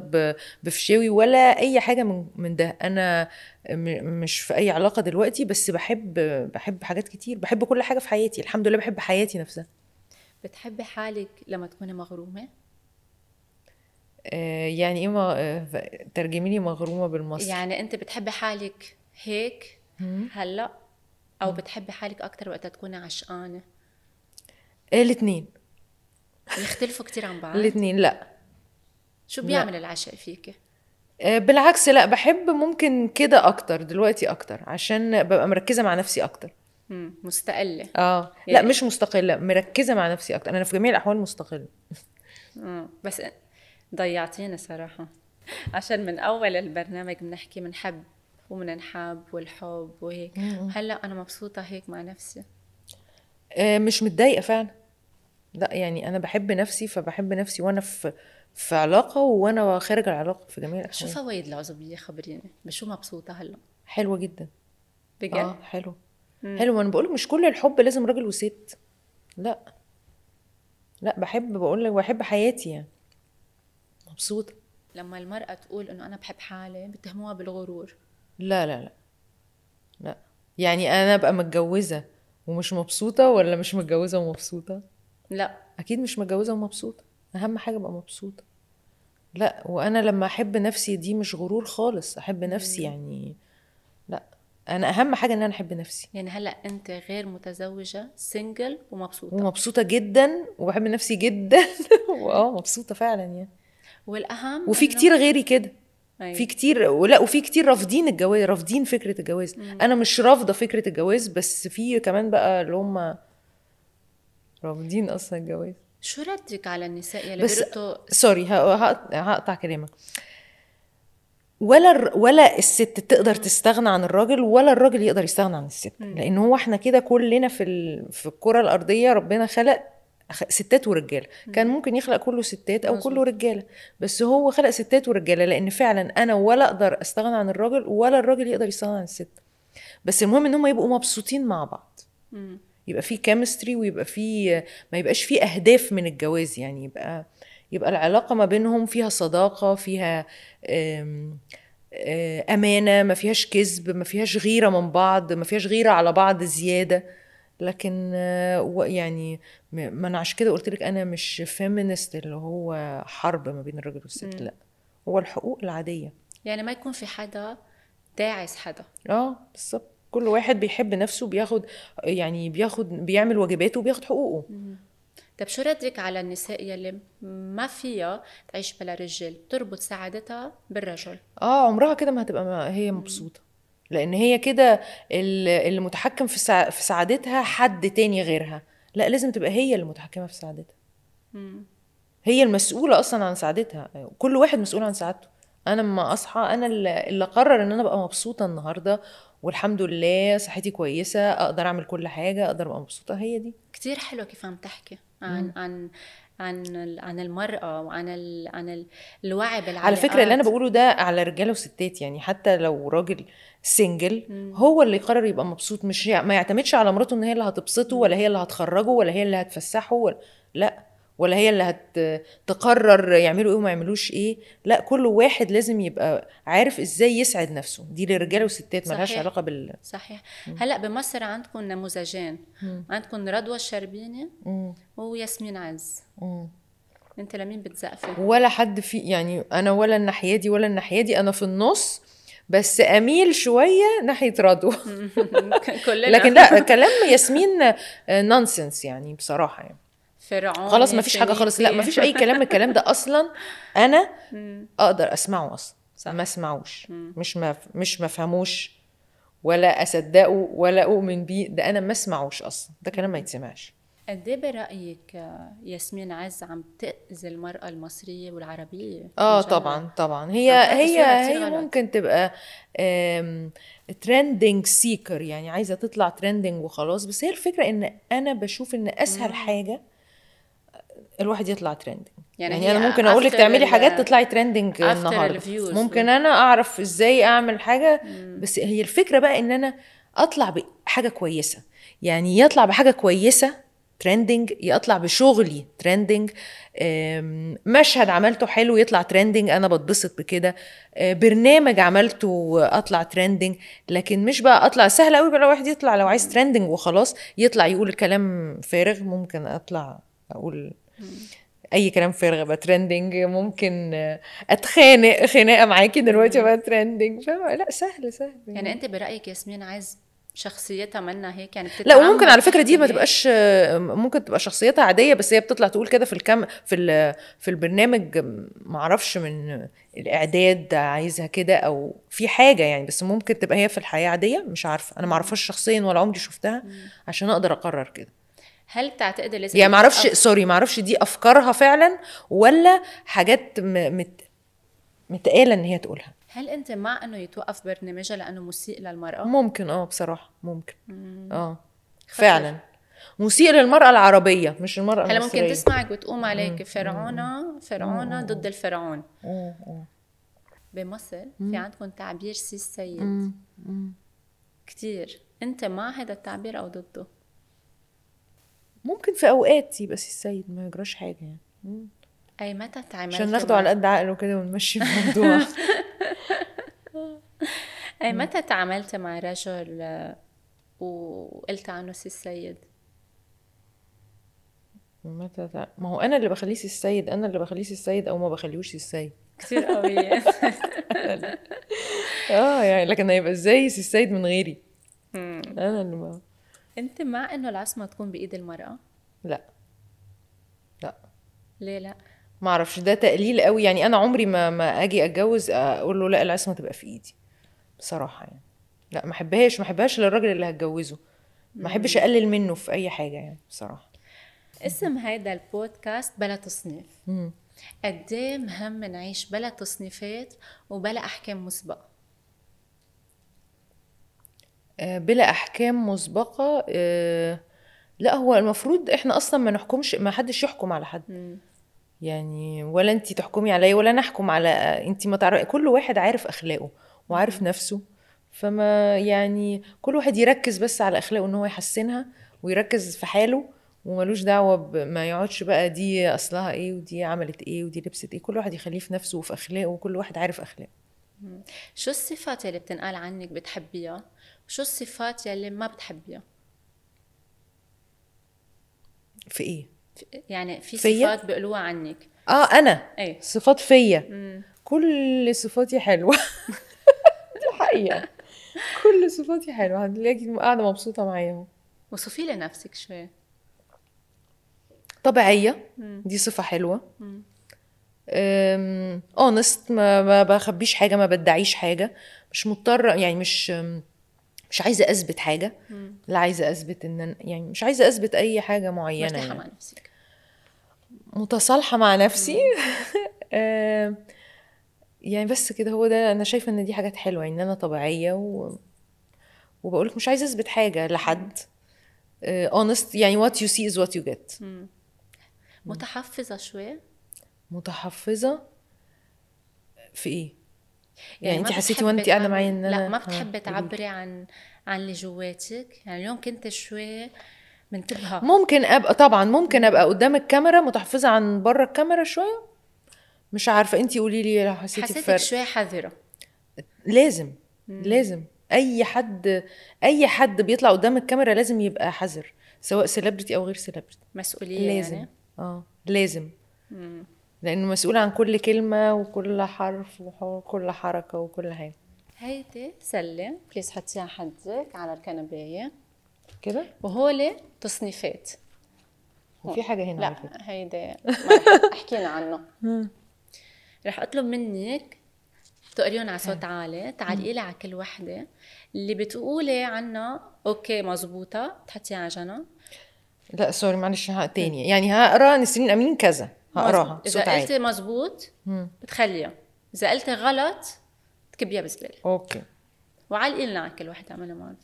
بفشاوي ولا أي حاجة من من ده. أنا م- مش في أي علاقة دلوقتي بس بحب بحب حاجات كتير. بحب كل حاجة في حياتي. الحمد لله بحب حياتي نفسها. بتحبي حالك لما تكوني مغرومة؟ يعني إيه آه، ترجمي لي مغرومة بالمصري. يعني أنت بتحبي حالك هيك هلأ؟ أو بتحبي حالك أكثر وقت تكوني عشقانة؟ الاثنين يختلفوا كتير عن بعض؟ الاثنين لأ. شو لأ. بيعمل العشق فيك؟ آه، بالعكس لأ بحب ممكن كده أكتر دلوقتي أكتر عشان ببقى مركزة مع نفسي أكتر. مستقلة. آه لأ يعني- مش مستقلة مركزة مع نفسي أكتر. أنا في جميع الأحوال مستقلة. بس ضيعتيني صراحة. عشان من أول البرنامج بنحكي بنحب وبننحب والحب وهيك. هلأ أنا مبسوطة هيك مع نفسي. آه، مش متضايقة فعلا. لأ يعني أنا بحب نفسي فبحب نفسي وأنا في في علاقة وأنا خارج العلاقة في جميع شو الأحوال. فوائد العزوبيه خبريني؟ بشو مبسوطة هلأ؟ حلوة جدا. بجد؟ آه حلو. حلو أنا بقول مش كل الحب لازم راجل وست. لأ. لأ بحب بقول لك بحب حياتي يعني. مبسوطة. لما المرأة تقول إنه أنا بحب حالي بتهموها بالغرور. لا لا لا لا. يعني أنا أبقى متجوزة ومش مبسوطة ولا مش متجوزة ومبسوطة؟ لا. أكيد مش متجوزة ومبسوطة. أهم حاجة أبقى مبسوطة. لا وأنا لما أحب نفسي دي مش غرور خالص. أحب نفسي يعني لا. أنا أهم حاجة إن أنا أحب نفسي. يعني هلأ أنت غير متزوجة single ومبسوطة. ومبسوطة جدا وبحب نفسي جدا. وآه مبسوطة فعلا يعني. والأهم وفي كتير غيري كده. أيوة. في كتير ولا وفي كتير رافضين الجواز رافضين فكرة الجواز. أنا مش رافضة فكرة الجواز بس في كمان بقى اللي هم رافضين أصلا الجواز. شو ردك على النساء يلي بس sorry هقطع كلامك. ولا ولا الست تقدر تستغنى عن الراجل ولا الراجل يقدر يستغنى عن الست. لأن هو إحنا كده كلنا في ال... في الكرة الأرضية ربنا خلق ستات ورجالة. كان ممكن يخلق كله ستات أو كله رجالة. بس هو خلق ستات ورجالة لأن فعلا أنا ولا أقدر أستغنى عن الراجل ولا الراجل يقدر يستغنى عن الست. بس المهم إن هم يبقوا مبسوطين مع بعض. يبقى في كيمستري ويبقى في ما يبقاش في أهداف من الجواز يعني يبقى يبقى العلاقة ما بينهم فيها صداقة فيها أمانة ما فيهاش كذب ما فيهاش غيرة من بعض ما فيهاش غيرة على بعض زيادة. لكن آه، يعني ما أنا عشان كده قلت لك أنا مش فيمينست اللي هو حرب ما بين الراجل والست لأ هو الحقوق العادية. يعني ما يكون في حدا داعس حدا. آه بالظبط. كل واحد بيحب نفسه بياخد يعني بياخد بيعمل واجباته وبياخد حقوقه. طب شو ردك على النساء يلي ما فيها تعيش بلا رجال؟ تربط سعادتها بالرجل. آه عمرها كده ما هتبقى ما هي مبسوطة. لأن هي كده ال- اللي متحكم في سع... في سعادتها حد تاني غيرها. لا لازم تبقى هي اللي متحكمة في سعادتها. مم. هي المسؤولة أصلا عن سعادتها. كل واحد مسؤول عن سعادته. أنا لما أصحى أنا اللي أقرر إن أنا أبقى مبسوطة النهاردة والحمد لله صحتي كويسة أقدر أعمل كل حاجة أقدر أبقى مبسوطة هي دي. كتير حلو كيف عم تحكي عن عن عن عن المرأة وعن ال عن ال الوعي بالعلاقات. على فكرة اللي أنا بقوله ده على رجالة وستات يعني حتى لو راجل سنجل هو اللي يقرر يبقى مبسوط مش ما يعتمدش على مراته إن هي اللي هتبسطه ولا هي اللي هتخرجه ولا هي اللي هتفسحه ولا لا. ولا هي اللي هتقرر يعملوا إيه وما يعملوش إيه. لا كل واحد لازم يبقى عارف إزاي يسعد نفسه. دي للرجاله والستات ملهاش. علاقة بال صحيح. هلا بمصر عندكم نموذجين. عندكم رضوى الشربيني. وياسمين عز. مم. أنت لمين بتزقفي ولا حد في يعني أنا ولا الناحية دي ولا الناحية دي أنا في النص بس أميل شوية ناحية رضوى. لكن لا كلام ياسمين نونسنس يعني بصراحة يعني. فرعون خلاص ما فيش حاجة خالص. لا ما فيش أي كلام من الكلام ده أصلا. أنا أقدر أسمعه أصلا. صح. ما أسمعوش. مش ما مش ما فهموش ولا أصدقه ولا أؤمن بيه. ده أنا ما أسمعوش أصلا. ده كلام ما يتسمعش. قد إيه برأيك ياسمين عز عم تأذي المرأة المصرية والعربية؟ آه؟ طبعا طبعا. هي هي هي غلط. ممكن تبقى trending seeker يعني عايزة تطلع trending وخلاص. بس هي الفكرة إن أنا بشوف إن أسهل حاجة الواحد يطلع trending يعني يعني, أنا ممكن أقول لك تعملي حاجات تطلعي trending النهارده. ممكن أنا أعرف إزاي أعمل حاجة بس هي الفكرة بقى إن أنا أطلع بحاجة كويسة. يعني يطلع بحاجة كويسة trending يطلع بشغلي trending مشهد عملته حلو يطلع trending أنا بتبسط بكده. آه، برنامج عملته أطلع trending لكن مش بقى أطلع سهل قوي بقى الواحد يطلع. لو عايز trending وخلاص يطلع يقول كلام فارغ ممكن أطلع أقول أي كلام فارغ ابقى trending ممكن أتخانق خناقة معاكي دلوقتي ابقى trending فاهمة؟ لا سهل سهل. يعني أنت برأيك ياسمين عز شخصيتها منا هيك؟ يعني لا وممكن على فكرة دي ما تبقاش ممكن تبقى شخصيتها عادية بس هي بتطلع تقول كده في الكم في ال- في البرنامج ما أعرفش من الإعداد عايزها كده أو في حاجة يعني بس ممكن تبقى هي في الحياة عادية مش عارفة. أنا ما أعرفهاش شخصيا ولا عمري شفتها عشان أقدر أقرر كده. هل بتعتقدي لازم يعني ما أعرفش توقف- سوري ما أعرفش دي أفكارها فعلا ولا حاجات م- مت متقالة إن هي تقولها. هل أنت مع إنه يتوقف برنامجها لأنه مسيء للمرأة؟ ممكن آه بصراحة ممكن. آه فعلا. مسيء للمرأة العربية مش المرأة هلا ممكن تسمعك وتقوم عليك فرعونة فرعونة ضد الفرعون. مم، مم. بمصر في عندكم تعبير سي السيد. كتير. أنت مع هذا التعبير أو ضده؟ ممكن في أوقات يبقى سي السيد ما يجراش حاجة يعني. مم. أي متى تعاملت عشان ناخده على قد عقله كده ونمشي الموضوع. أي متى تعاملت مع رجل وقلت عنه سي السيد؟ متى تع- ما هو أنا اللي بخليه سي السيد أنا اللي بخليه سي السيد أو ما بخليهوش سي السيد كتير قوية آه يعني لكن هيبقى إزاي سي السيد من غيري؟ أنا اللي ما انت مع انه العصمة تكون بإيد المرأة؟ لا. لا. ليه لا؟ ما أعرفش ده تقليل قوي. يعني أنا عمري ما ما أجي اتجوز أقول له لا العصمة تبقى في ايدي. بصراحة يعني. لا ما احبهاش ما احبهاش للراجل اللي هتجوزه. ما احبش اقلل منه في اي حاجة يعني بصراحة. اسم هيدا البودكاست بلا تصنيف. قد إيه مهم نعيش بلا تصنيفات وبلا أحكام مسبقة؟ بلا أحكام مسبقة آه، لا هو المفروض إحنا أصلا ما نحكمش ما حدش يحكم على حد. يعني ولا انت تحكمي عليا ولا أنا أحكم على انت ما تعرفي كل واحد عارف أخلاقه وعارف نفسه. فما يعني كل واحد يركز بس على أخلاقه إن هو يحسنها ويركز في حاله وملوش دعوة ب- ما يقعدش بقى دي أصلها إيه ودي عملت إيه ودي لبست إيه كل واحد يخليه في نفسه وفي أخلاقه وكل واحد عارف أخلاقه. شو الصفات اللي بتنقال عنك بتحبيها؟ وشو الصفات يلي ما بتحبيها؟ في إيه؟ يعني في فيا؟ صفات بيقولوها عنك. آه أنا. إيه. صفات فيا. كل صفاتي حلوة. دي حقيقه كل صفاتي حلوة. هتلاقي قاعدة مبسوطة معايا أهو. وصفي لي نفسك شوي طبيعية. دي صفة حلوة. honest ما, ما بخبيش حاجة ما بدعيش حاجة. مش مضطرة يعني مش مش عايزة أثبت حاجة. لا عايزة أثبت إن أنا- يعني مش عايزة أثبت أي حاجة معينة مرتاحة يعني. مع نفسك. متصالحة مع نفسي. آم، يعني بس كده هو ده أنا شايفة إن دي حاجات حلوة إن أنا طبيعية و... وبقولك مش عايزة أثبت حاجة لحد. honest يعني what you see is what you get. متحفظة شوي متحفظة في إيه؟ يعني, ما انت حسيتي وانت تعبري- معايا ان لا ما آه، بتحبي. تعبري عن عن اللي جواتك. يعني اليوم كنت شوي منتبهة. ممكن ابقى طبعا ممكن أبقى قدام الكاميرا متحفظة عن بره الكاميرا شوية. مش عارفة انت قولي لي لو حسيتي حسيتك بفرق شوي حذرة. لازم لازم. أي حد أي حد بيطلع قدام الكاميرا لازم يبقى حذر سواء celebrity أو غير celebrity مسؤولية لازم. يعني؟ آه لازم. لأنه مسؤول عن كل كلمة وكل حرف وكل حركة وكل حاجة. هيدي سله please حطيها حدك على الكنباية. كده؟ وهول تصنيفات. وفي حاجة هنا لا هيدي. حكينا عنه. رح أطلب منك تقريهم على صوت عالي تعلقي لي على كل وحدة. اللي بتقولي عنها okay مزبوطه تحطيها على جنب. لا sorry معلش ها تاني يعني هقرأ نسرين امين كذا. هقراها إذا قلتي مزبوط بتخليها. إذا قلتي غلط تكبيها بزبالة. okay. وعلقي لنا على كل وحده عملها معروف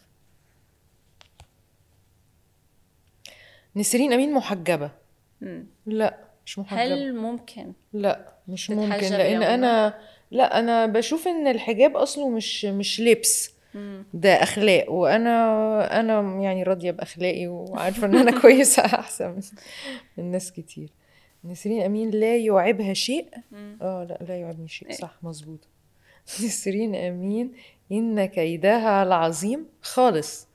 نسرين أمين محجبة. مم. لا مش محجبة. هل ممكن؟ لا مش ممكن لأن؟ أنا لا أنا بشوف إن الحجاب أصله مش مش لبس. ده أخلاق. وأنا أنا يعني راضية بأخلاقي وعارفة إن أنا كويسة أحسن من ناس كتير. نسرين أمين لا يعيبها شيء. آه لا لا يعيبني شيء إيه. صح مظبوط. نسرين أمين ان كيدها العظيم خالص.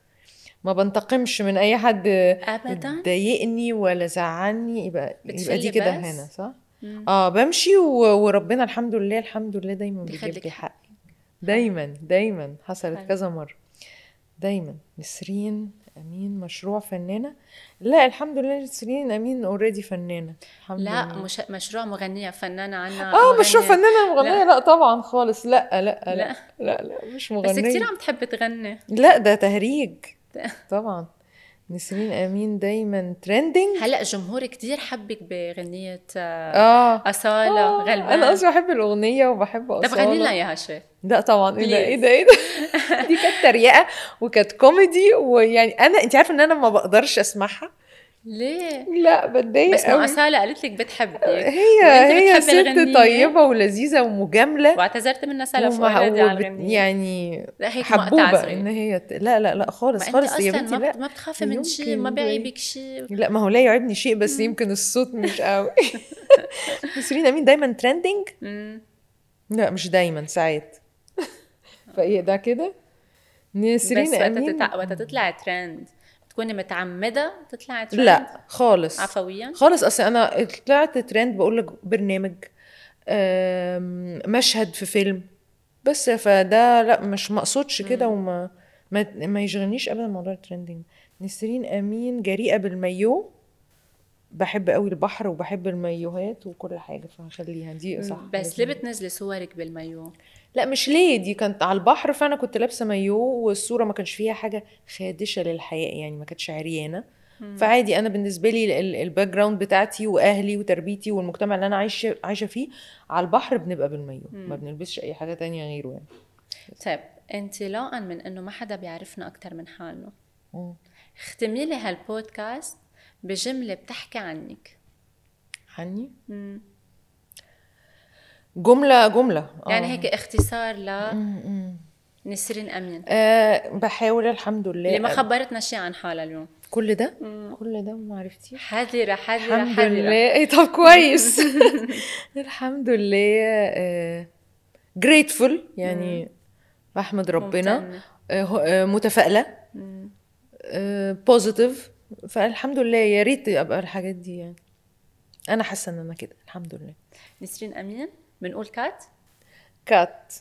ما بنتقمش من أي حد. أبداً؟ ضايقني ولا زعلني يبقى يبقى دي كده؟ هنا صح؟ آه بمشي وربنا الحمد لله الحمد لله دايما بيجيب لي حقي دايما دايما حصلت. كذا مرة. دايما. نسرين امين مشروع فنانة. لا الحمد لله نسرين امين اوريدي فنانة. الحمد لا لله. مش مشروع مغنية فنانة عنا آه مشروع مغنية. فنانة مغنية؟ لا. طبعا خالص. لا لا لا لا. لا لا, مش بس مغنية. كثير عم تحب تغني. لا ده تهريج. طبعا. نسرين آمين دايما trending هلأ الجمهور كثير حبك بغنية آه، آه. أصالة آه، غلبان. أنا أصلا بحب الأغنية وبحب طب أصالة. غني لنا اياها شيء لا طبعا. إيه ده. إيه ده؟ إيه ده؟ دي كانت تريقة وكانت كوميدي ويعني أنا أنت عارفة إن أنا ما بقدرش أسمعها. ليه؟ لا بتضايق بس ما قوي. أصالة قالت لك بتحبك هي هي ست الغنية. طيبة ولذيذة ومجاملة. واعتذرت منها سلف يعني تعذري. إن هي. لا لا لا خالص خالص. يا بنتي ما, لا ما بتخافي من شيء ما بيعيبك شيء. لا ما هو لا يعيبني شيء بس يمكن الصوت مش قوي. نسرين امين دايما trending. لا مش دايما ساعات. فايه ده كده. بس نسرين وقت أمين؟ تتع... وقت تطلع ترند تكوني متعمدة تطلع ترند لا خالص. عفويا؟ خالص أصل أنا طلعت ترند بقول لك برنامج مشهد في فيلم بس فده لا مش مقصودش كده وما ما, ما يشغلنيش ابدا موضوع ال trending نسرين أمين جريئة بالمايو. بحب قوي البحر وبحب المايوهات وكل حاجة فهخليها. دي صح بس ليه بتنزلي صورك بالمايو لا مش ليه دي كانت على البحر فأنا كنت لابسة مايو والصورة ما كانش فيها حاجة خادشة للحياء يعني ما كانتش عريانة. فعادي أنا بالنسبة لي ال- ال background بتاعتي وأهلي وتربيتي والمجتمع اللي أنا عايشة عايشة فيه على البحر بنبقى بالمايو ما بنلبسش أي حاجة تانية غيره يعني. طيب انطلاقا من إنه ما حدا بيعرفنا أكثر من حالنا. اختمي لي هالبودكاست بجملة بتحكي عنك. حني مم. جملة جملة. آه. يعني هيك اختصار مم، مم. لنسرين أمين. آه بحاول الحمد لله. اللي ما خبرتنا شيء عن حالها اليوم. كل ده؟ كل ده ما عرفتيش؟ حذرة حذرة الحمد حذرة. لله. إيه طب كويس. الحمد لله grateful يعني بحمد ربنا. ممتنة. آه، آه، متفائلة. positive فالحمد لله يا ريت ابقى الحاجات دي يعني. أنا حاسة إن أنا كده الحمد لله. نسرين أمين بنقول cut؟ cut.